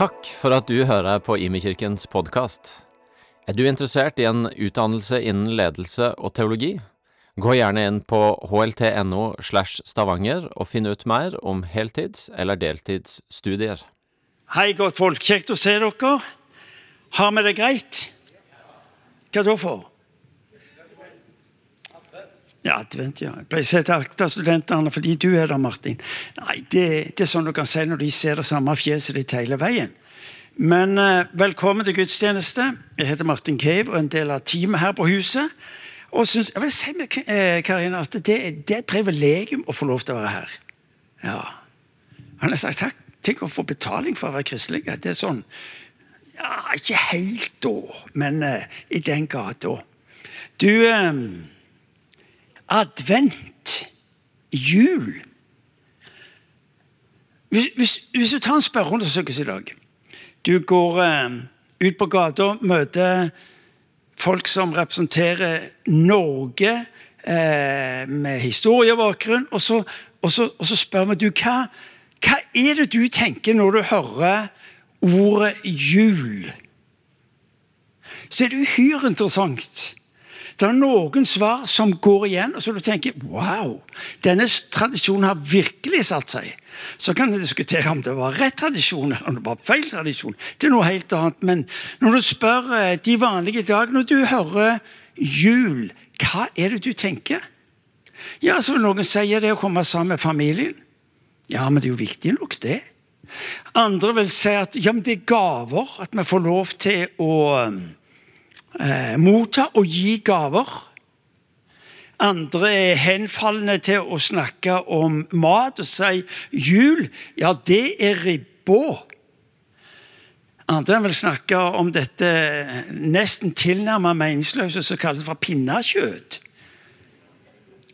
Takk for at du hører på Imekirkens podkast. Er du interessert i en utdannelse innen ledelse og teologi? Gå gjerne inn på hlt.no slash stavanger og finn ut mer om heltids- eller deltidsstudier. Hei, godt folk. Kjekt å se dere. Har vi det greit? Hva da for? Ja, advent, ja. Jeg pleier å si til ACTA-studentene fordi du er der, Martin. Nei, det, det, er sånn du kan si når de ser det samme fjeset ditt hele veien. Men eh, velkommen til gudstjeneste. Jeg heter Martin Cave og er en del av teamet her på huset. Og synes, jeg vil si med eh, Karina at det, det, er et privilegium å få lov til å være her. Ja. Han har sagt takk. Tenk å få betaling for å være kristelig. Det er sånn Ja, ikke helt da, men eh, i den gata. Du eh, Advent. Jul. Hvis, hvis, hvis, du tar en spørreundersøkelse i dag Du går eh, ut på gata, møter folk som representerer Norge eh, med historiebakgrunn, og så, og, så, og så, spør vi du, hva, hva er det du tenker når du hører ordet jul? Så er det uhyre interessant det er noen svar som går igjen, og så du tenker wow, denne tradisjonen har virkelig satt seg. Så kan vi diskutere om det var rett tradisjon eller om det var feil tradisjon. Det er noe helt annet. Men når du spør eh, de vanlige dagene, når du hører jul, hva er det du tenker? Ja, så vil noen si det å komme sammen med familien. Ja, men det er jo viktig nok, det. Andre vil si at ja, men det er gaver. At vi får lov til å eh, motta og gi gaver. Andre er henfallende til å snakke om mat og si jul. Ja, det er ribba. Andre vil snakke om dette nesten tilnærmet meningsløse som kalles for pinnekjøtt.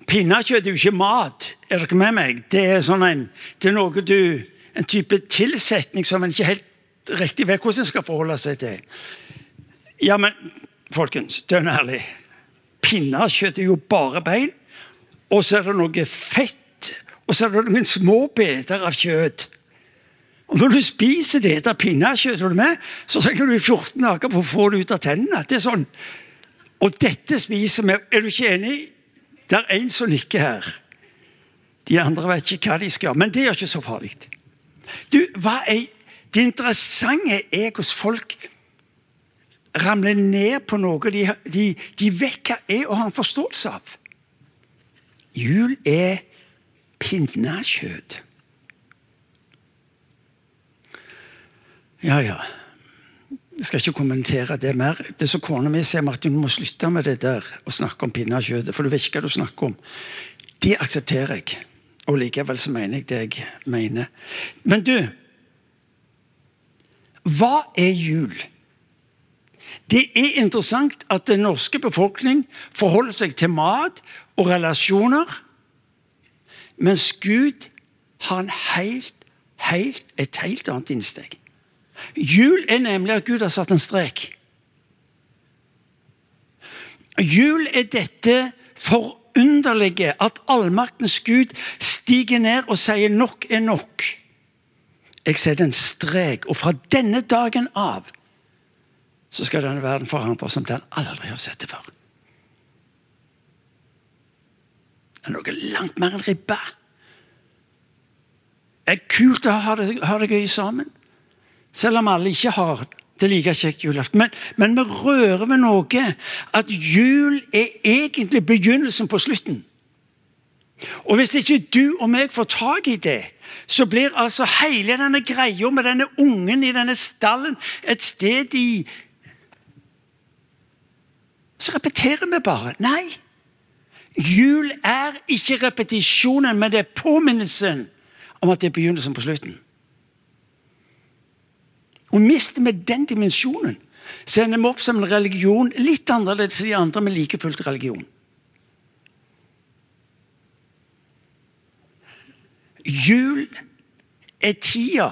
Pinnekjøtt er jo ikke mat. Er dere med meg? Det er, sånn en, det er noe du, en type tilsetning som en ikke helt riktig vet hvordan en skal forholde seg til. Ja, men folkens, dønn ærlig. Pinnekjøtt er jo bare bein, og så er det noe fett, og så er det noen små biter av kjøtt. Og Når du spiser det etter pinnekjøtt, så trenger du 14 dager på å få det ut av tennene. Det er sånn. Og dette spiser vi. Er du ikke enig? Det er en som nikker her. De andre vet ikke hva de skal, men det er ikke så farlig. Du, hva er, Det interessante er hvordan folk ramler ned på noe de, de, de vet hva er og har en forståelse av. Jul er pinnekjøtt. Ja, ja. Jeg skal ikke kommentere det mer. Det som Kona mi sier, Martin, du må slutte med det der å snakke om pinnekjøttet, for du vet ikke hva du snakker om. Det aksepterer jeg. Og likevel så mener jeg det jeg mener. Men du Hva er jul? Det er interessant at den norske befolkning forholder seg til mat og relasjoner, mens Gud har helt, helt, et helt annet innsteg. Jul er nemlig at Gud har satt en strek. Jul er dette forunderlige at allmaktens Gud stiger ned og sier 'nok er nok'. Jeg setter en strek, og fra denne dagen av så skal denne verden forandres som den aldri har sett det før. Det er noe langt mer enn ribbe. Det er kult å ha det, ha det gøy sammen, selv om alle ikke har det like kjekt julaften. Men, men vi rører ved noe at jul er egentlig begynnelsen på slutten. Og Hvis ikke du og meg får tak i det, så blir altså hele denne greia med denne ungen i denne stallen et sted i så repeterer vi bare. Nei. Jul er ikke repetisjonen, men det er påminnelsen om at det er begynnelsen på slutten. Og Mister vi den dimensjonen, så ender vi opp som en religion litt annerledes enn de andre, men like fullt religion. Jul er tida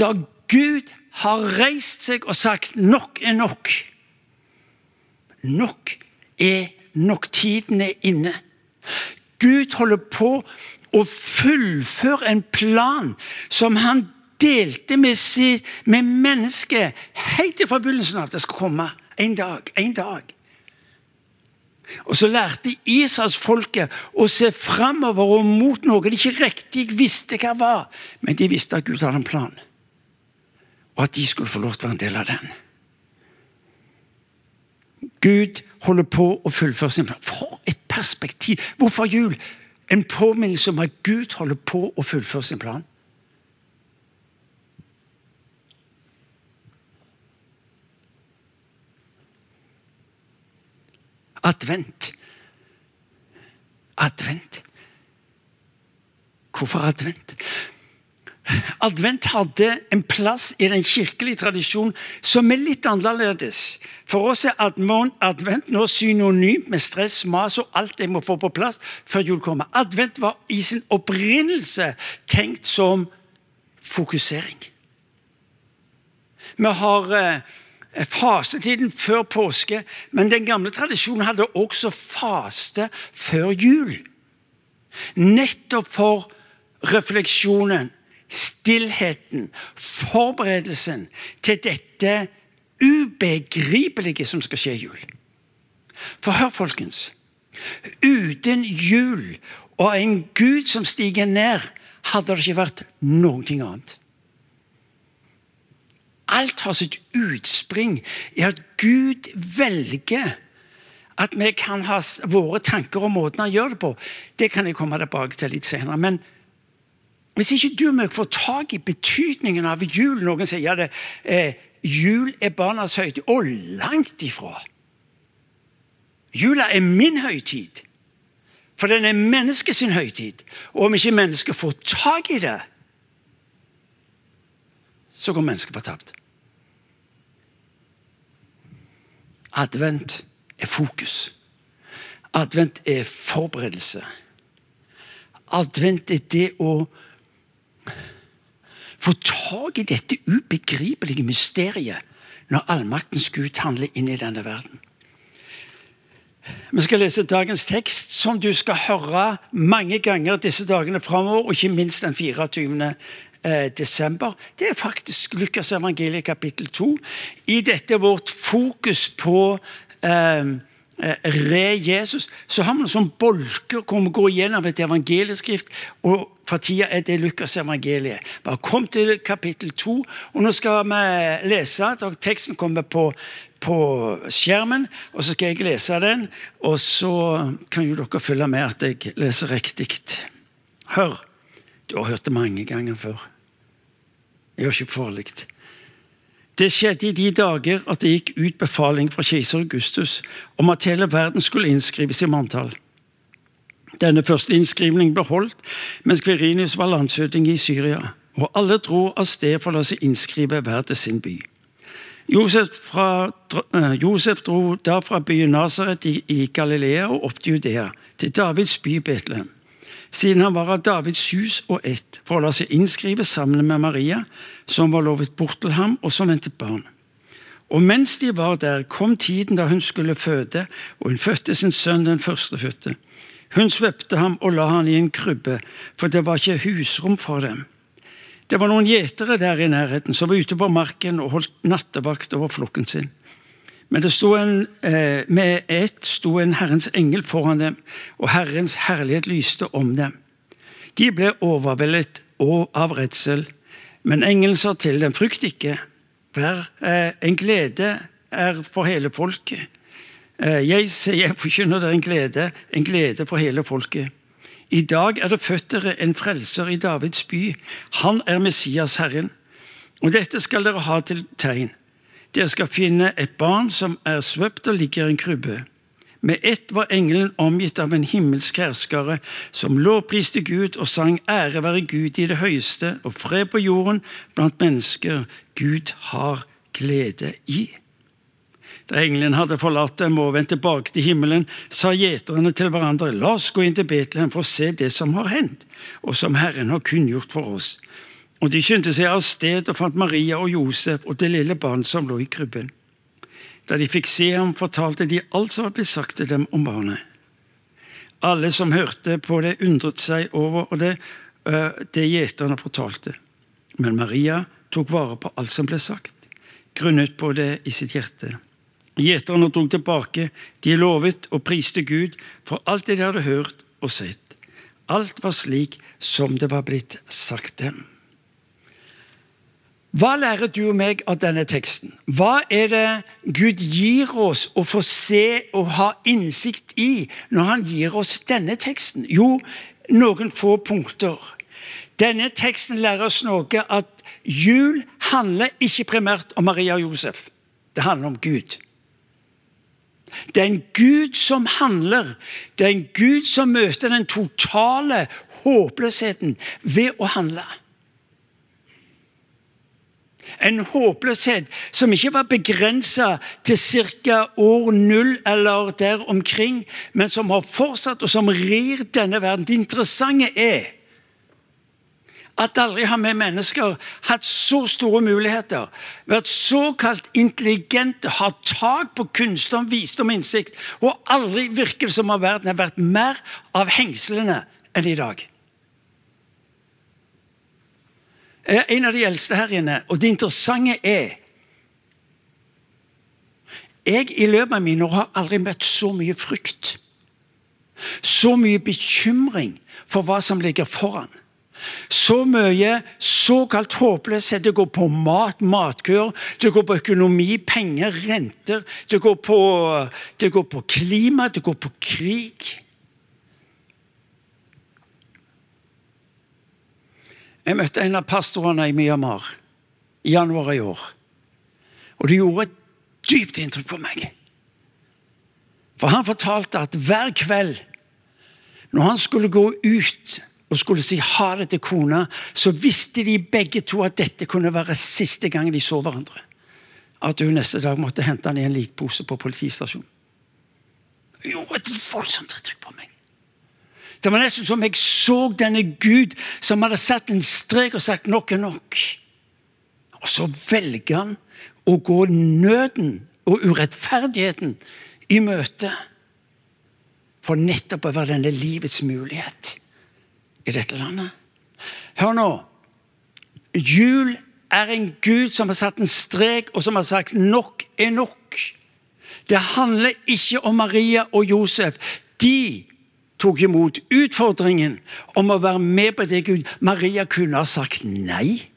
da Gud har reist seg og sagt 'nok er nok'. Nok er nok. Tiden er inne. Gud holder på å fullføre en plan som han delte med, med mennesket helt fra begynnelsen av at det skal komme en dag. En dag. Og så lærte Israelsfolket å se framover og mot noe de ikke riktig visste hva var. Men de visste at Gud hadde en plan, og at de skulle få lov til å være en del av den. Gud holder på å fullføre sin plan. For et perspektiv! Hvorfor jul? En påminnelse om at Gud holder på å fullføre sin plan. Advent. Advent. Hvorfor advent? Advent hadde en plass i den kirkelige tradisjonen som er litt annerledes. For oss er advent nå synonymt med stress, mas og alt jeg må få på plass før jul kommer. Advent var i sin opprinnelse tenkt som fokusering. Vi har eh, fasetiden før påske, men den gamle tradisjonen hadde også faste før jul. Nettopp for refleksjonen stillheten, forberedelsen til dette ubegripelige som skal skje i jul. For hør, folkens. Uten jul og en Gud som stiger ned, hadde det ikke vært noe annet. Alt har sitt utspring i at Gud velger at vi kan ha våre tanker og måten han gjør det på. Det kan jeg komme tilbake til litt senere. Men hvis ikke du og meg får tak i betydningen av jul Noen sier ja, det, eh, jul er barnas høytid. Og langt ifra. Jula er min høytid. For den er menneskets høytid. Og om ikke mennesket får tak i det, så går mennesket fortapt. Advent er fokus. Advent er forberedelse. Advent er det å få tak i dette ubegripelige mysteriet når allmaktens Gud handler inn i denne verden. Vi skal lese dagens tekst, som du skal høre mange ganger disse dagene framover, og ikke minst den 24. Eh, desember. Det er faktisk Lukas evangeliet kapittel 2. I dette vårt fokus på eh, re Jesus, så har vi noen bolker hvor vi går gjennom et evangelieskrift. og for tida er det Lukas evangeliet. Bare kom til kapittel 2, og nå skal vi lese. Teksten kommer på, på skjermen, og så skal jeg lese den. Og så kan jo dere følge med at jeg leser riktig. Hør. Du har hørt det mange ganger før. jeg har ikke farlig. Det skjedde i de dager at det gikk ut befaling fra keiser Augustus om at hele verden skulle innskrives i manntall. Denne første innskrivningen ble holdt mens Kverinius var landshøvding i Syria, og alle dro av sted for å la seg innskrive hver til sin by. Josef, fra, uh, Josef dro da fra byen Nasaret i, i Galilea og opp til Judea, til Davids by Betlehem, siden han var av Davids hus og ett, for å la seg innskrive sammen med Maria, som var lovet bort til ham, og som ventet barn. Og mens de var der, kom tiden da hun skulle føde, og hun fødte sin sønn den førstefødte. Hun svøpte ham og la han i en krybbe, for det var ikke husrom for dem. Det var noen gjetere der i nærheten som var ute på marken og holdt nattevakt over flokken sin. Men det en, eh, med ett sto en Herrens engel foran dem, og Herrens herlighet lyste om dem. De ble overveldet og av redsel, men engelen sa til dem, frykt ikke, vær eh, en glede er for hele folket. Eh, jeg, jeg forkynner dere en glede, en glede for hele folket. I dag er det født dere en frelser i Davids by. Han er Messias, Herren. Og dette skal dere ha til tegn. Dere skal finne et barn som er svøpt og ligger i en krybbe. Med ett var engelen omgitt av en himmelsk herskare, som lovpriste Gud og sang ære være Gud i det høyeste og fred på jorden blant mennesker Gud har glede i. Da engelen hadde forlatt dem og vendt tilbake til himmelen, sa gjeterne til hverandre, la oss gå inn til Betlehem for å se det som har hendt, og som Herren har kunngjort for oss. Og de skyndte seg av sted og fant Maria og Josef og det lille barn som lå i krybben. Da de fikk se ham, fortalte de alt som var blitt sagt til dem om barnet. Alle som hørte på det, undret seg over det, det gjeterne fortalte. Men Maria tok vare på alt som ble sagt, grunnet på det i sitt hjerte. Gjeterne dro tilbake. De lovet og priste Gud for alt det de hadde hørt og sett. Alt var slik som det var blitt sagt dem. Hva lærer du og meg av denne teksten? Hva er det Gud gir oss å få se og ha innsikt i når han gir oss denne teksten? Jo, noen få punkter. Denne teksten lærer oss noe at jul handler ikke primært om Maria og Josef. Det handler om Gud. Det er en Gud som handler. Det er en Gud som møter den totale håpløsheten ved å handle. En håpløshet som ikke var begrensa til ca. år null eller der omkring, men som har fortsatt, og som rir denne verden. Det interessante er at aldri har vi mennesker hatt så store muligheter, vært såkalt intelligente, har tak på kunnskap, visdom innsikt, og aldri virker det som om verden har vært mer av hengslene enn i dag. Jeg er en av de eldste her inne, og det interessante er Jeg i løpet av mine år har aldri møtt så mye frykt. Så mye bekymring for hva som ligger foran. Så mye såkalt håpløshet. Det går på mat, matkøer, det går på økonomi, penger, renter. Det går på, det går på klima, det går på krig. Jeg møtte en av pastorene i Myanmar i januar i år. Og det gjorde et dypt inntrykk på meg. For han fortalte at hver kveld når han skulle gå ut og skulle si ha det til kona, så visste de begge to at dette kunne være siste gang de så hverandre. At hun neste dag måtte hente han i en likpose på politistasjonen. Det gjorde et voldsomt inntrykk på meg. Det var nesten som jeg så denne Gud som hadde satt en strek og sagt nok er nok. Og så velger han å gå nøden og urettferdigheten i møte. For nettopp å være denne livets mulighet i dette landet. Hør nå. Jul er en Gud som har satt en strek, og som har sagt 'nok er nok'. Det handler ikke om Maria og Josef. De tok imot utfordringen om å være med på det Gud Maria kunne ha sagt nei.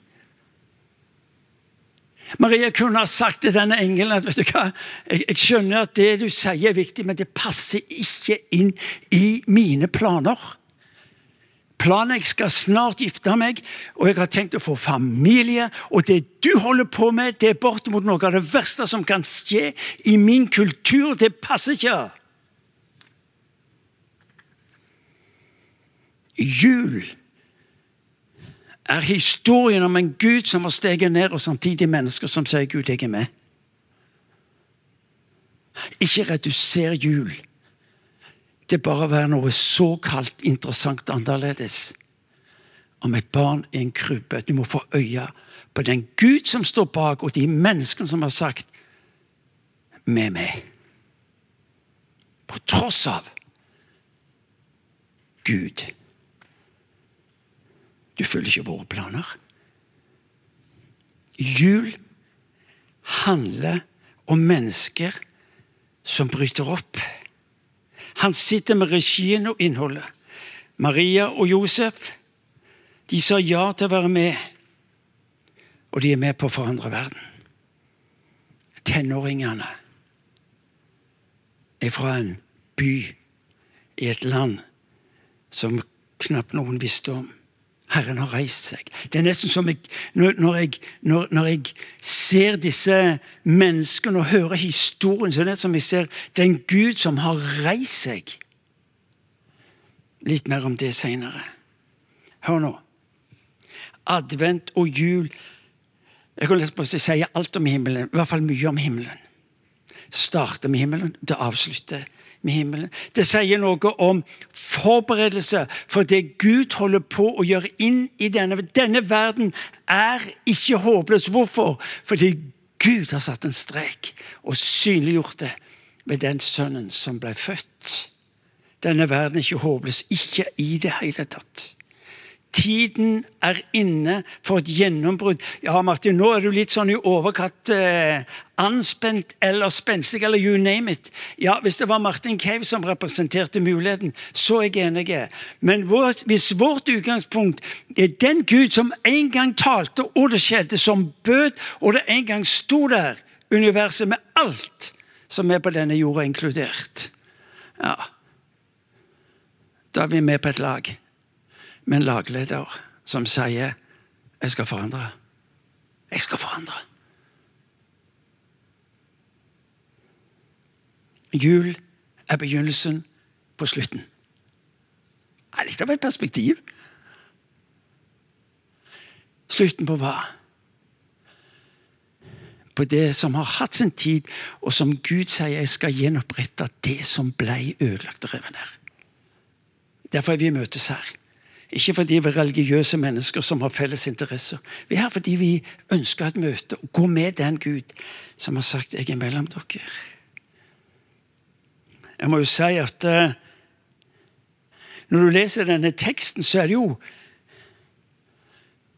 Maria kunne ha sagt til denne engelen at vet du hva, jeg, jeg skjønner at det du sier er viktig, men det passer ikke inn i mine planer. Planen Jeg skal snart gifte meg, og jeg har tenkt å få familie. Og det du holder på med, det er bortimot noe av det verste som kan skje i min kultur. Det passer ikke. Jul er historien om en Gud som har steget ned, og samtidig mennesker som sier 'Gud, jeg er med'. Ikke reduser jul til bare å være noe såkalt interessant annerledes. Om et barn i en krybbe. Du må få øye på den Gud som står bak, og de menneskene som har sagt 'med meg'. På tross av Gud. Du følger ikke våre planer. Jul handler om mennesker som bryter opp. Han sitter med regien og innholdet. Maria og Josef de sa ja til å være med, og de er med på å forandre verden. Tenåringene er fra en by i et land som knapt noen visste om. Herren har reist seg. Det er nesten som jeg, når, jeg, når, når jeg ser disse menneskene og hører historien, så er det som jeg ser det er en Gud som har reist seg. Litt mer om det seinere. Hør nå. Advent og jul Jeg kan nesten si alt om himmelen, i hvert fall mye om himmelen. Starter med himmelen, det avslutter med himmelen. Det sier noe om forberedelse for det Gud holder på å gjøre inn i denne Denne verden er ikke håpløs. Hvorfor? Fordi Gud har satt en strek og synliggjort det ved den sønnen som ble født. Denne verden er ikke håpløs. Ikke i det hele tatt. Tiden er inne for et gjennombrudd. Ja, Martin, nå er du litt sånn i overkant eh, anspent eller spenstig, eller you name it. Ja, Hvis det var Martin Cave som representerte muligheten, så er jeg enig. Men vår, hvis vårt utgangspunkt er den Gud som en gang talte, og det skjedde, som bød, og det en gang sto der, universet med alt som er på denne jorda, inkludert Ja, da er vi med på et lag med en lagleder som sier 'Jeg skal forandre'. Jeg skal forandre. Jul er begynnelsen på slutten. Er litt av et perspektiv. Slutten på hva? På det som har hatt sin tid, og som Gud sier jeg skal gjenopprette det som ble ødelagt og revet ned. Derfor er vi møtes her. Ikke fordi vi er religiøse mennesker som har felles interesser. Vi er her fordi vi ønsker et møte og gå med den Gud som har sagt 'jeg er mellom dere'. Jeg må jo si at uh, når du leser denne teksten, så er det jo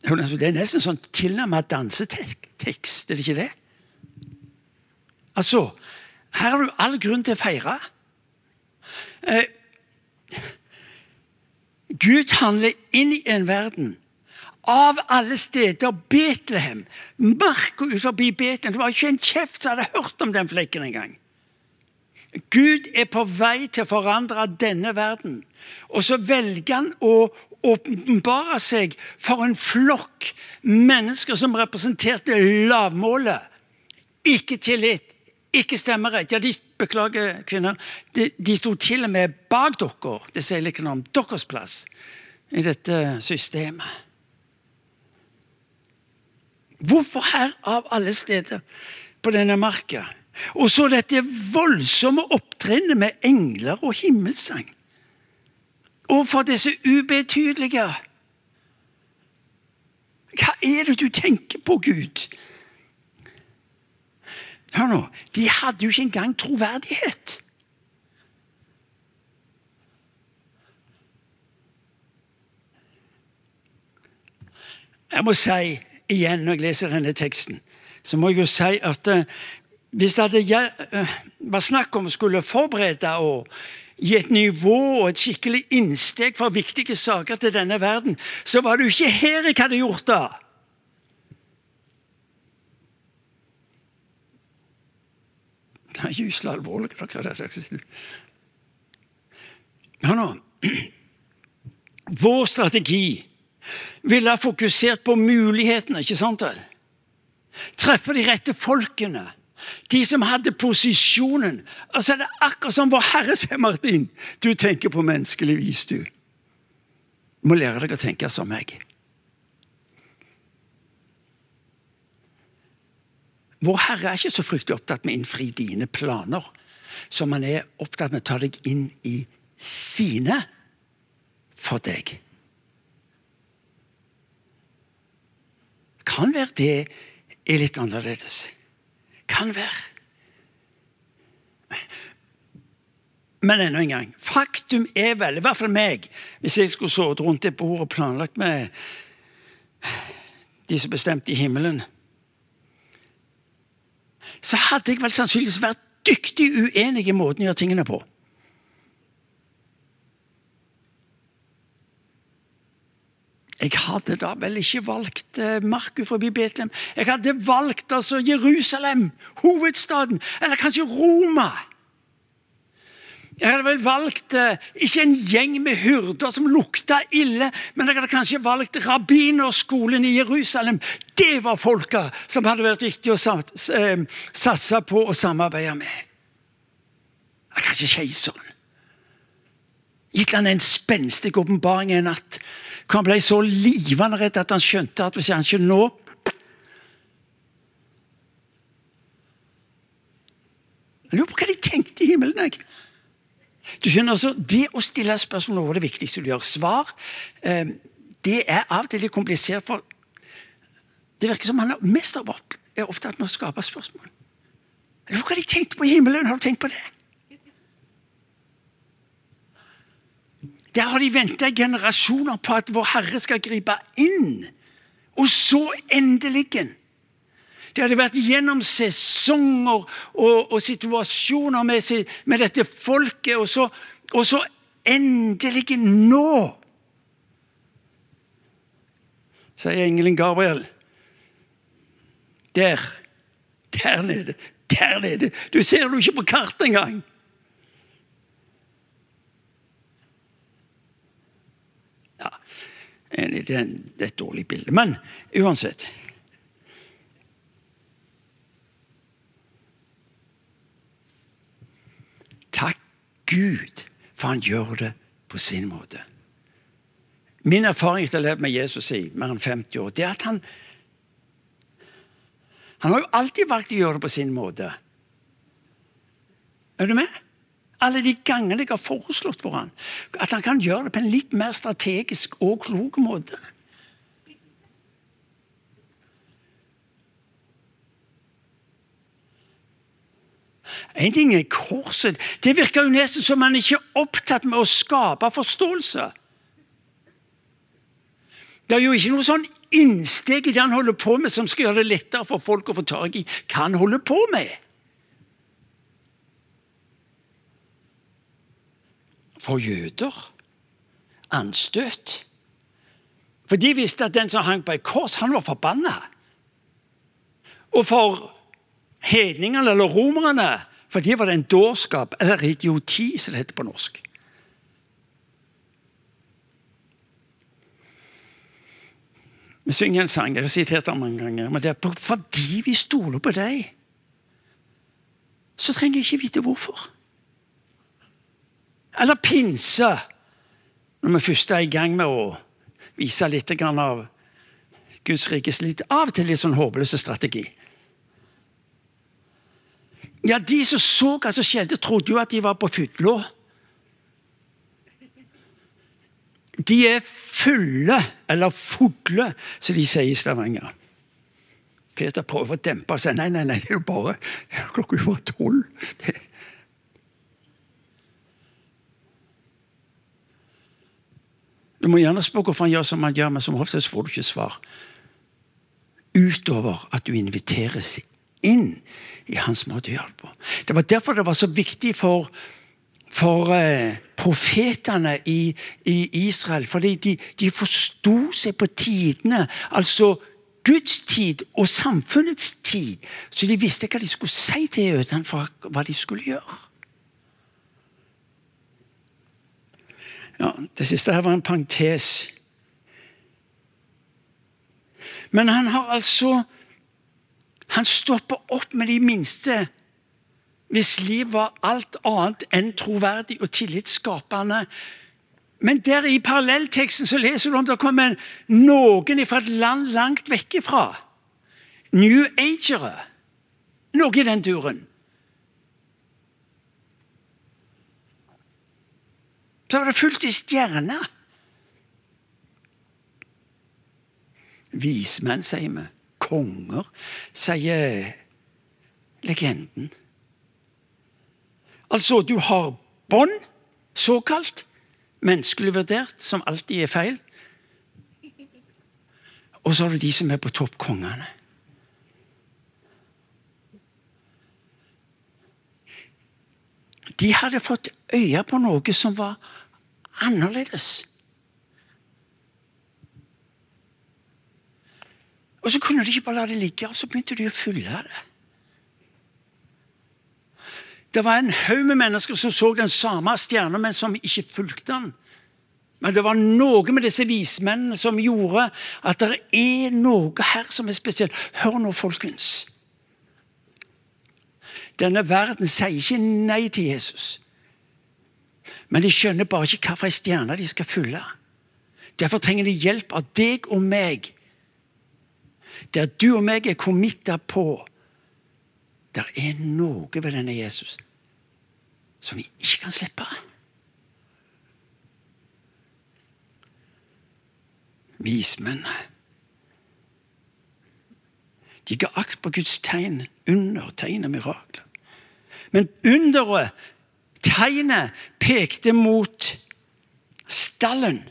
Det er nesten sånn tilnærmet dansetekst, er det ikke det? Altså, her har du all grunn til å feire. Uh, Gud handler inn i en verden. Av alle steder Betlehem. Marka ut forbi Betlehem. Det var ikke en kjeft som hadde hørt om den flekken engang. Gud er på vei til å forandre denne verden. Og så velger han å åpenbare seg for en flokk mennesker som representerte lavmålet. Ikke tillit, ikke stemmerett. Ja, de beklager, kvinner. De, de sto til og med bak dere. Det sier litt om deres plass i dette systemet. Hvorfor her, av alle steder, på denne marka? Og så dette voldsomme opptrinnet med engler og himmelsang. For disse ubetydelige Hva er det du tenker på, Gud? Hør nå, de hadde jo ikke engang troverdighet. Jeg må si igjen når jeg leser denne teksten, så må jeg jo si at uh, hvis det hadde uh, var snakk om skulle forberede og gi et nivå og et skikkelig innsteg for viktige saker til denne verden, så var det jo ikke her jeg hadde gjort det. Det er gyselig alvorlig. Hør nå. Vår strategi ville ha fokusert på mulighetene, ikke sant vel? Treffe de rette folkene. De som hadde posisjonen. Altså Det er akkurat som Vår Herre sier, Martin. Du tenker på menneskelig vis, du. Du må lære deg å tenke som meg. Vår Herre er ikke så fryktelig opptatt med å innfri dine planer som han er opptatt med å ta deg inn i sine for deg. Kan være det er litt annerledes. Kan være. Men ennå en gang. Faktum er vel, i hvert fall meg, hvis jeg skulle sittet rundt det bordet planlagt med de som bestemte i himmelen så hadde jeg vel sannsynligvis vært dyktig uenig i måten å gjøre tingene på. Jeg hadde da vel ikke valgt eh, Marku forbi Betlehem. Jeg hadde valgt altså Jerusalem, hovedstaden, eller kanskje Roma. Jeg hadde vel valgt eh, ikke en gjeng med hyrder som lukta ille, men jeg hadde kanskje valgt rabbinerskolen i Jerusalem. Det var folka som hadde vært viktig å eh, satse på og samarbeide med. Eller kanskje keiseren. Gitt han en spenstig åpenbaring en natt. Han ble så livende redd at han skjønte at hvis han ikke nå Jeg lurer på hva de tenkte i himmelen. jeg. Du skjønner altså, Det å stille spørsmål er det viktigste du gjør. Svar eh, det er av og til litt komplisert, for det virker som han er mest er opptatt med å skape spørsmål. Hva har de tenkt på i himmelen? Har du tenkt på det? der har de venta generasjoner på at vår Herre skal gripe inn. Og så endelig Det hadde vært gjennom sesonger og, og situasjoner med, med, dette folket, og så, og så endelig nå Sier engelen Gabriel. Der. Der nede. Der nede. Du ser det ikke på kartet engang. Det er, et dårlig bilde. Men uansett Takk Gud, for han gjør det på sin måte. Min erfaring etter å ha levd med Jesus i mer enn 50 år, det er at han Han har jo alltid valgt å gjøre det på sin måte. Er du med? alle de gangene jeg har foreslått for han, at han kan gjøre det på en litt mer strategisk og klok måte. En ting er korset. Det virker jo nesten som han ikke er opptatt med å skape forståelse. Det er jo ikke noe sånn innsteg i det han holder på med, som skal gjøre det lettere for folk å få tak i hva han holder på med. for jøder. Anstøt. For de visste at den som hang på et kors, han var forbanna. Og for hedningene eller romerne, for de var det en dårskap, eller idioti, som det heter på norsk. Vi synger en sang, jeg har sitert den mange ganger, men det er fordi vi stoler på deg, så trenger jeg ikke vite hvorfor. Eller pinse, når vi først er i gang med å vise litt av Guds rikes litt av og til litt sånn håpløse strategi. Ja, De som så hva som skjedde, trodde jo at de var på fylla. De er fulle, eller fugle, som de sier i Stavanger. Peter prøver å dempe seg. Nei, nei, nei, det er jo bare klokka var tolv. Du må gjerne spørre hvorfor han gjør som han gjør, men som oftest får du ikke svar. Utover at du inviteres inn i hans måte å gjøre det på. Det var derfor det var så viktig for, for eh, profetene i, i, Israel. Fordi de, de forsto seg på tidene. Altså Guds tid og samfunnets tid. Så de visste hva de skulle si til jødene for hva de skulle gjøre. Ja, Det siste her var en parentes. Men han har altså Han stopper opp med de minste hvis liv var alt annet enn troverdig og tillitsskapende. Men der i parallellteksten så leser du om det kommer noen fra et land langt vekk ifra. New Agere. Noe i den duren. så var det fullt i stjerner. Vismenn, sier vi. Konger, sier legenden. Altså, du har bånd, såkalt, menneskelig vurdert, som alltid er feil. Og så har du de som er på topp, kongene. De hadde fått øye på noe som var annerledes. Og så kunne de ikke bare la det ligge, og så begynte de å fylle det. Det var en haug med mennesker som så den samme stjerna, men som ikke fulgte den. Men det var noe med disse vismennene som gjorde at det er noe her som er spesielt. Hør nå, folkens. Denne verden sier ikke nei til Jesus. Men de skjønner bare ikke hvilken stjerne de skal fylle. Derfor trenger de hjelp av deg og meg. Der du og meg er committa på Der er noe ved denne Jesus som vi ikke kan slippe. Vismennene. De ga akt på Guds tegn, under, tegn og mirakler. Men underet, tegnet, pekte mot stallen,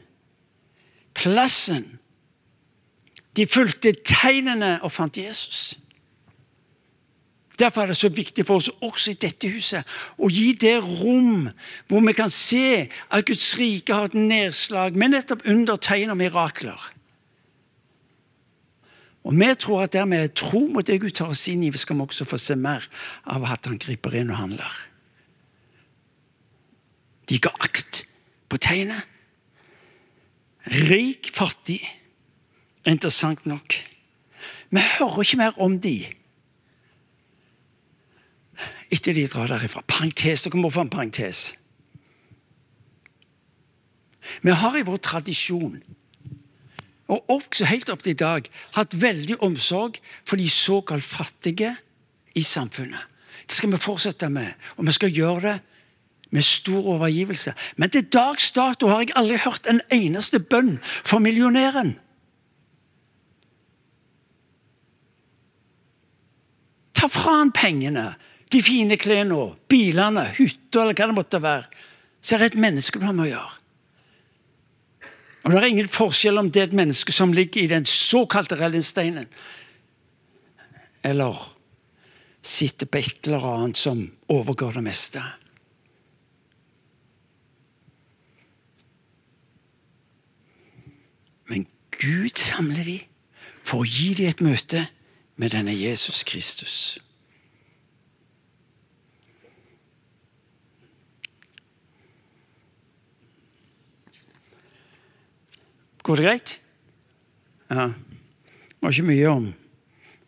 plassen. De fulgte tegnene og fant Jesus. Derfor er det så viktig for oss også i dette huset å gi det rom hvor vi kan se at Guds rike har et nedslag med nettopp under tegn og mirakler. Og vi tror at der vi er tro mot det Gud tar oss inn i, skal vi også få se mer av at han griper inn og handler. De ga akt på tegnet. Rik, fattig. Interessant nok. Vi hører ikke mer om de etter de drar derifra. Parentes. Dere må få en parentes. Vi har i vår tradisjon, og også helt opp til i dag, hatt veldig omsorg for de såkalt fattige i samfunnet. Det skal vi fortsette med, og vi skal gjøre det med stor overgivelse. Men til dags dato har jeg aldri hørt en eneste bønn for millionæren. Fra han pengene de fine klærne, bilene, hytta eller hva det måtte være, så er det et menneske du har med å gjøre. Og Det er ingen forskjell om det er et menneske som ligger i den såkalte rellensteinen eller sitter på et eller annet som overgår det meste. Men Gud samler de for å gi dem et møte med denne Jesus Kristus. Går det greit? Ja. Det var ikke mye om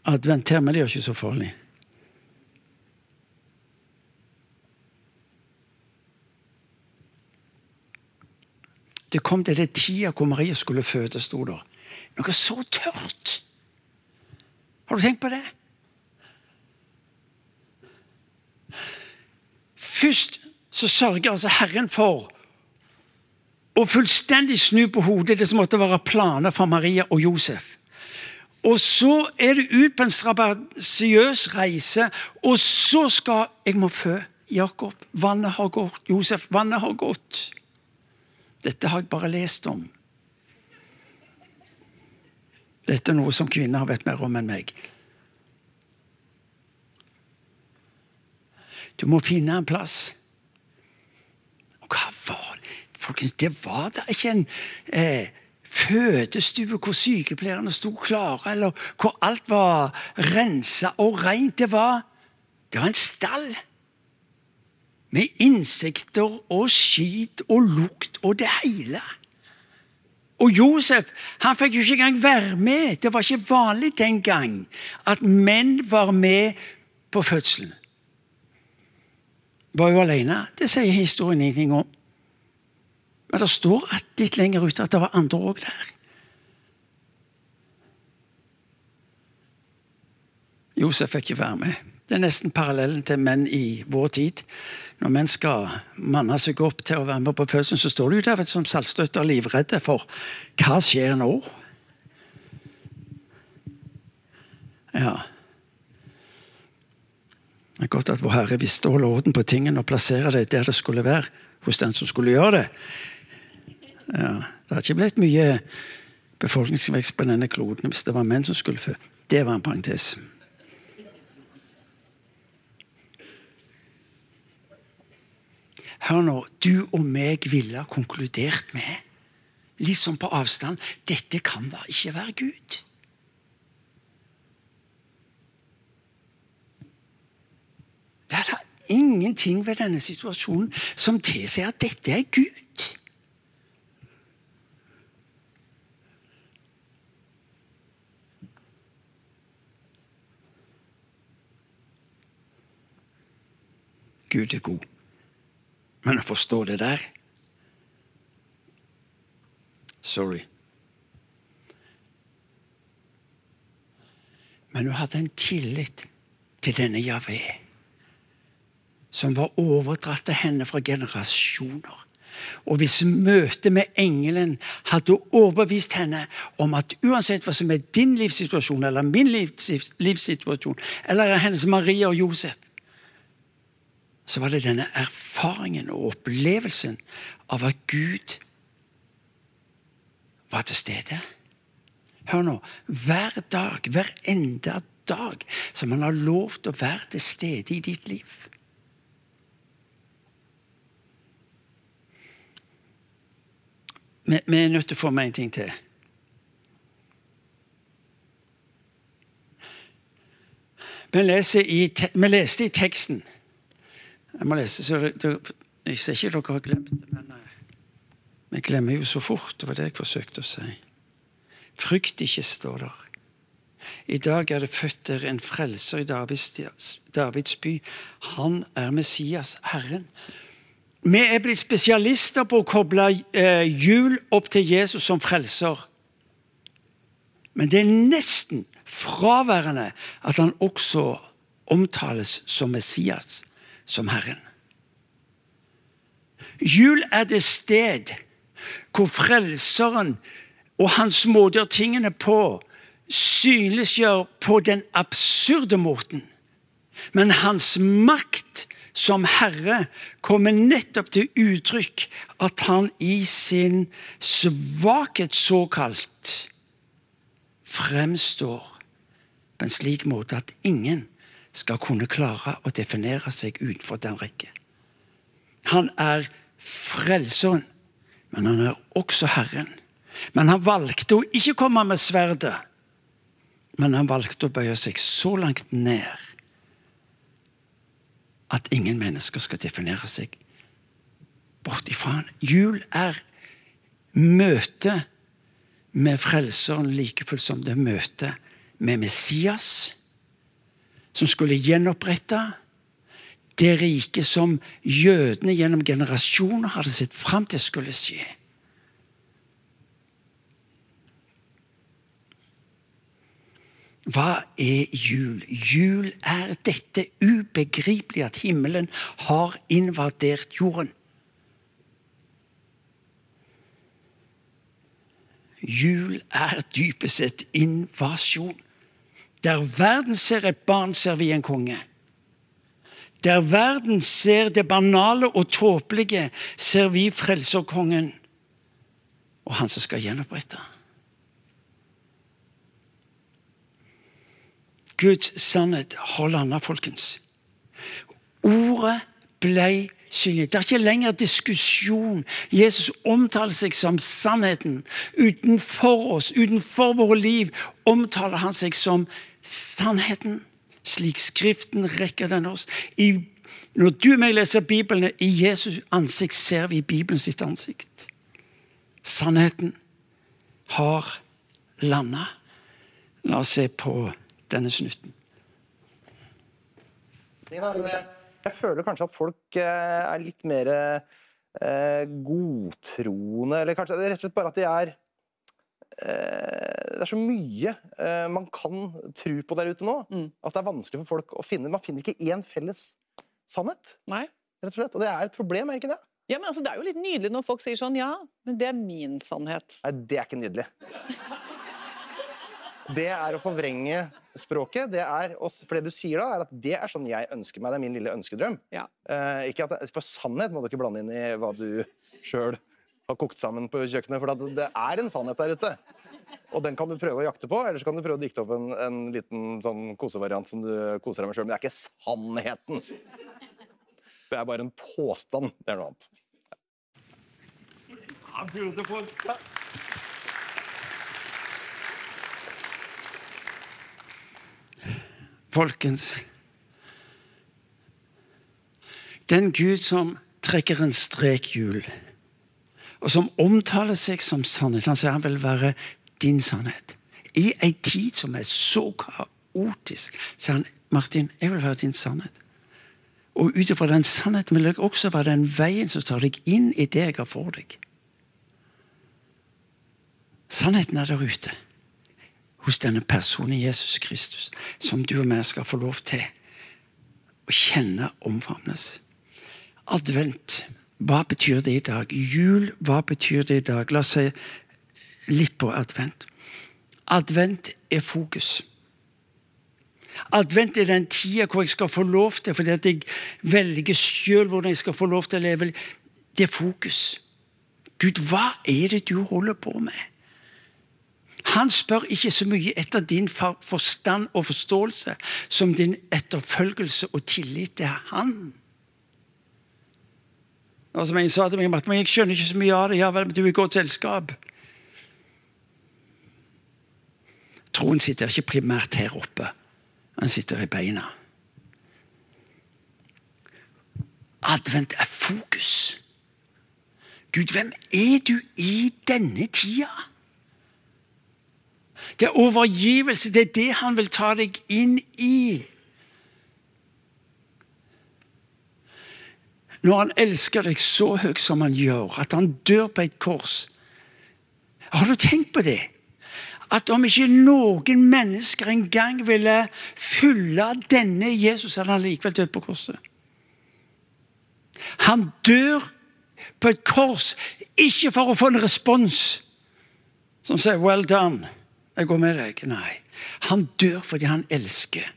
advent her, men det er ikke så farlig. Det kom til det tida hvor Marie skulle føde, sto der. Noe så tørt! Har du tenkt på det? Først så sørger altså Herren for å fullstendig snu på hodet det som måtte være planer for Maria og Josef. Og så er det ut på en strabasiøs reise, og så skal Jeg må fø Jakob. Vannet har gått. Josef, vannet har gått. Dette har jeg bare lest om. Dette er noe som kvinner vet mer om enn meg. Du må finne en plass. Og hva var det? Folkens, det var da ikke en eh, fødestue hvor sykepleierne sto klare, eller hvor alt var rensa og rent. Det var, det var en stall. Med insekter og skit og lukt og det hele. Og Josef han fikk jo ikke engang være med. Det var ikke vanlig den gang at menn var med på fødselen. Var jo alene. Det sier historien ingenting om. Men det står litt lenger ute at det var andre òg der. Josef fikk ikke være med. Det er nesten parallellen til menn i vår tid. Når menn skal manne seg opp til å være med på fødselen, så står de jo der som saltstøtter livredde for hva skjer nå? Ja. Det er godt at Vår Herre visste å holde orden på tingene og plassere det der det skulle være, hos den som skulle gjøre det. Ja, det hadde ikke blitt mye befolkningsvekst på denne kloden hvis det var menn som skulle fø. Det var en parentes. Hør nå, du og meg ville konkludert med, litt sånn på avstand, dette kan da ikke være Gud. Det er da ingenting ved denne situasjonen som tilsier at dette er Gud. Gud er god. Men å forstå det der Sorry. Men hun hadde en tillit til denne Javé, som var overdratt til henne fra generasjoner. Og hvis møtet med engelen hadde overbevist henne om at uansett hva som er din livssituasjon, eller min livssituasjon, eller hennes Maria og Josef, så var det denne erfaringen og opplevelsen av at Gud var til stede. Hør nå. Hver dag, hver enda dag, som han har lov til å være til stede i ditt liv. Vi er nødt til å få med en ting til. Vi, i, vi leste i teksten Jeg må lese, så Jeg ser ikke dere har glemt det, men eh, vi glemmer jo så fort. Det var det jeg forsøkte å si. Frykt ikke, står der. I dag er det født der en frelser i Davids, Davids by. Han er Messias, Herren. Vi er blitt spesialister på å koble eh, jul opp til Jesus som frelser. Men det er nesten fraværende at han også omtales som Messias, som Herren. Jul er det sted hvor Frelseren og hans måte å tingene på synliggjør på den absurde måten. Men hans makt som Herre kommer nettopp til uttrykk at han i sin svakhet såkalt fremstår på en slik måte at ingen skal kunne klare å definere seg utenfor den rekke. Han er frelseren, men han er også Herren. Men han valgte å ikke komme med sverdet, men han valgte å bøye seg så langt ned at ingen mennesker skal definere seg bort ifra han. Jul er møte med Frelseren like fullt som det er møte med Messias, som skulle gjenopprette det riket som jødene gjennom generasjoner hadde sett fram til skulle skje. Hva er jul? Jul er dette ubegripelige at himmelen har invadert jorden. Jul er dypest sett invasjon. Der verden ser et barn, ser vi en konge. Der verden ser det banale og tåpelige, ser vi frelserkongen og han som skal gjenopprette. Guds sannhet har landa, folkens. Ordet blei synlig. Det er ikke lenger diskusjon. Jesus omtaler seg som sannheten. Utenfor oss, utenfor våre liv, omtaler han seg som sannheten. Slik Skriften rekker den oss. I, når du og meg leser Bibelen, i Jesus ansikt ser vi Bibelen sitt ansikt. Sannheten har landa. La oss se på denne snutten. Jeg føler kanskje at folk eh, er litt mer eh, godtroende, eller kanskje rett og slett bare at de er Det er så mye man kan tro på der ute nå, mm. at det er vanskelig for folk å finne Man finner ikke én felles sannhet. Nei. Rett og slett. Og det er et problem, er det ikke det? Ja, men altså, Det er jo litt nydelig når folk sier sånn Ja, men det er min sannhet. Nei, det er ikke nydelig. Det er å forvrenge språket. Det er, for det du sier da, er at det er sånn jeg ønsker meg. Det er min lille ønskedrøm. Ja. Eh, ikke at, for sannhet må du ikke blande inn i hva du sjøl har kokt sammen på kjøkkenet. For det er en sannhet der ute. Og den kan du prøve å jakte på, eller så kan du prøve å dikte opp en, en liten sånn kosevariant som du koser deg med sjøl. Men det er ikke sannheten. Det er bare en påstand. Det er noe annet. Ja, burde folk... Folkens Den Gud som trekker en strek hjul, og som omtaler seg som sannhet Han sier han vil være din sannhet. I ei tid som er så kaotisk, sier han Martin, jeg vil være din sannhet. Og ut ifra den sannheten vil jeg også være den veien som tar deg inn i det jeg har for deg. Sannheten er der ute hos denne personen Jesus Kristus, som du og jeg skal få lov til å kjenne omfavnes. Advent, hva betyr det i dag? Jul, hva betyr det i dag? La oss se litt på advent. Advent er fokus. Advent er den tida hvor jeg skal få lov til, fordi at jeg velger sjøl hvordan jeg skal få lov til å leve. Det er fokus. Gud, hva er det du holder på med? Han spør ikke så mye etter din forstand og forståelse som din etterfølgelse og tillit til Han. Og som en sa til meg, men jeg skjønner ikke så mye av det. Ja vel, men du er i godt selskap. Troen sitter ikke primært her oppe. Han sitter i beina. Advent er fokus. Gud, hvem er du i denne tida? Det er overgivelse. Det er det han vil ta deg inn i. Når han elsker deg så høyt som han gjør, at han dør på et kors Har du tenkt på det? At om ikke noen mennesker engang ville fylle denne Jesus, hadde han likevel dødd på korset. Han dør på et kors, ikke for å få en respons som sier 'well done', jeg går med deg. Nei. Han dør fordi han elsker.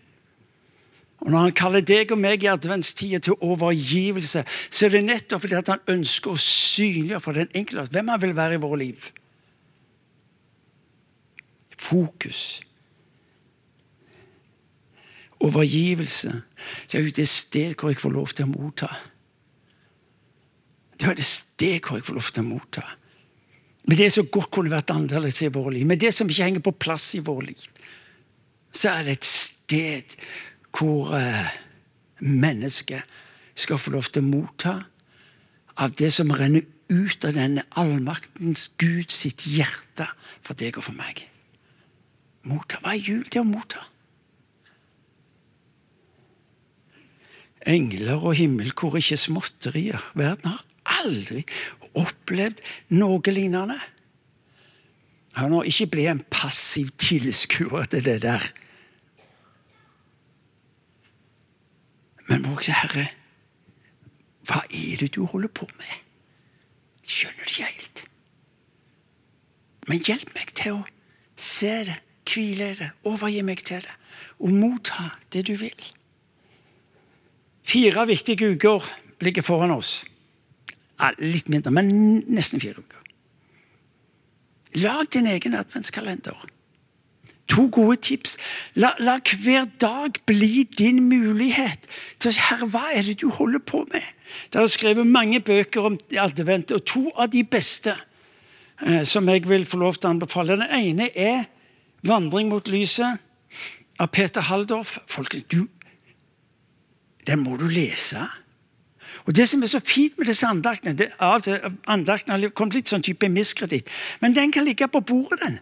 Og Når han kaller deg og meg i adventstida til overgivelse, så er det nettopp fordi han ønsker å synliggjøre for den enkelte hvem han vil være i våre liv. Fokus. Overgivelse. Det er jo det sted hvor jeg får lov til å motta. Det er det sted hvor jeg får lov til å motta. Med det som godt kunne vært annerledes i vårt liv, med det som ikke henger på plass i vårt liv, så er det et sted hvor eh, mennesket skal få lov til å motta av det som renner ut av denne allmaktens Gud sitt hjerte for deg og for meg. Motta. Hva er jul? til å motta. Engler og himmelkor er ikke småtterier. Verden har aldri opplevd noe lignende. Hør nå, ikke bli en passiv tilskuer til det der. Men må også, Herre, hva er det du holder på med? Skjønner det ikke helt. Men hjelp meg til å se det, hvile i det, overgi meg til det og motta det du vil. Fire viktige uker ligger foran oss. Litt mindre, men nesten fire uker. Lag din egen adventskalender. To gode tips. La, la, hver dag bli din mulighet til å Herre, hva er det du holder på med? Det er skrevet mange bøker om advent, og to av de beste eh, som jeg vil få lov til å anbefale. Den ene er 'Vandring mot lyset' av Peter Haldorf. Folkens, du, den må du lese. Og Det som er så fint med disse andaktene det, Andaktene har kommet litt sånn type miskreditt, men den kan ligge på bordet. den.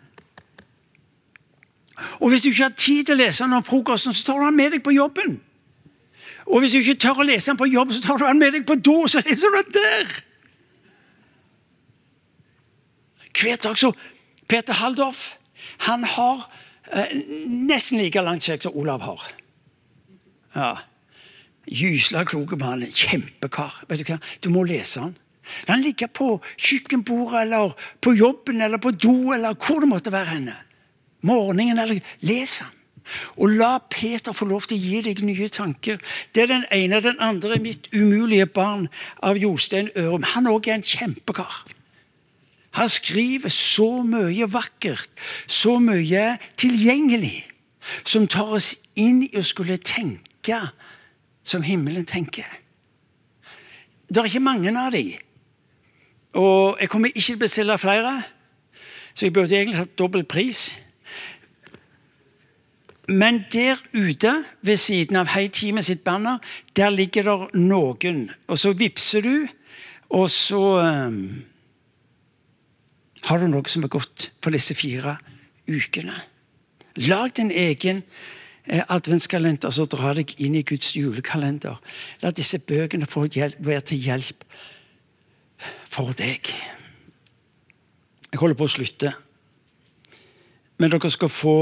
Og Hvis du ikke har tid til å lese den om frokosten, så tar du den med deg på jobben. Og hvis du ikke tør å lese den på jobb, så tar du den med deg på do, så leser du den der. Hver dag så Peter Haldorf han har eh, nesten like langt skjegg som Olav har. Ja. Gysla kloke mann. Kjempekar. Vet Du hva? Du må lese han. Han ligge på kjøkkenbordet eller på jobben eller på do eller hvor det måtte være henne. Morgenen eller Les han. Og la Peter få lov til å gi deg nye tanker. Det er den ene. Den andre er mitt umulige barn av Jostein Ørum. Han òg er en kjempekar. Han skriver så mye vakkert, så mye tilgjengelig, som tar oss inn i å skulle tenke som himmelen tenker. Det er ikke mange av de. Og jeg kommer ikke til å bestille flere, så jeg burde egentlig hatt dobbel pris. Men der ute, ved siden av Hei Time sitt banner, der ligger det noen. Og så vippser du, og så um, har du noe som er godt for disse fire ukene. Lag din egen adventskalender, så dra deg inn i Guds julekalender. La disse bøkene være til hjelp for deg. Jeg holder på å slutte. Men dere skal få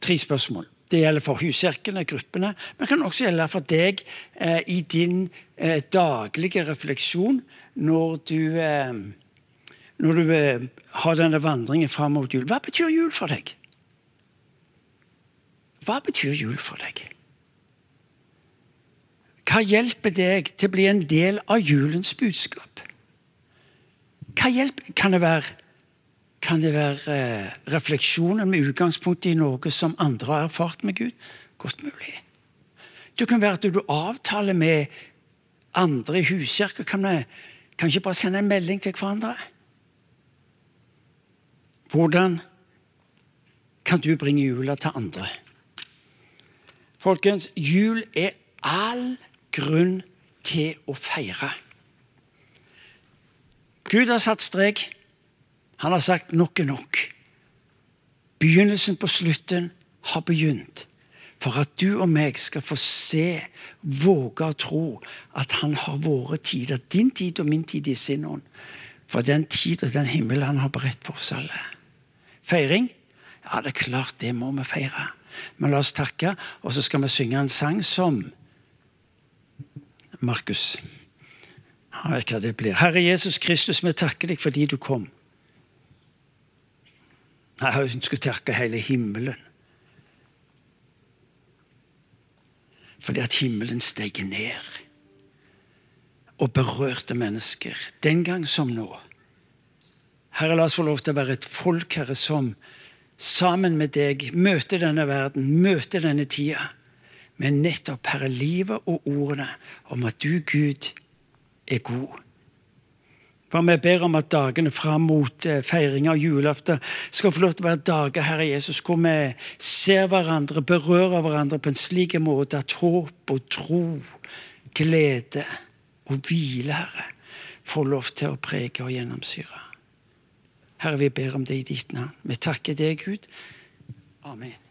tre spørsmål. Det gjelder for huskirkene, gruppene, men kan også gjelde for deg eh, i din eh, daglige refleksjon når du, eh, når du eh, har denne vandringen fram mot jul. Hva betyr jul for deg? Hva betyr jul for deg? Hva hjelper deg til å bli en del av julens budskap? Hva hjelper kan det være? Kan det være eh, refleksjoner med utgangspunkt i noe som andre har erfart med Gud? Godt mulig. Det kan være at du avtaler med andre i huskirka. Kan vi kan ikke bare sende en melding til hverandre? Hvordan kan du bringe jula til andre? Folkens, jul er all grunn til å feire. Gud har satt strek. Han har sagt nok er nok. Begynnelsen på slutten har begynt. For at du og meg skal få se, våge å tro at han har våre tider, din tid og min tid, i sin ånd. For den tid og den himmel han har beredt for oss alle. Feiring? Ja, det er klart, det må vi feire. Men la oss takke, og så skal vi synge en sang som Markus. Jeg vet hva det blir. Herre Jesus Kristus, vi takker deg fordi du kom. Jeg hun å takke hele himmelen. Fordi at himmelen steg ned og berørte mennesker, den gang som nå. Herre, la oss få lov til å være et folk, Herre, som sammen med deg møter denne verden, møter denne tida, med nettopp, Herre, livet og ordene om at du, Gud, er god. For vi ber om at dagene fram mot feiringa feiring av julaften skal få lov til å være dager Herre Jesus, hvor vi ser hverandre, berører hverandre på en slik måte at håp og tro, glede og hvile, Herre, får lov til å prege og gjennomsyre. Herre, vi ber om det i ditt navn. Vi takker deg, Gud. Amen.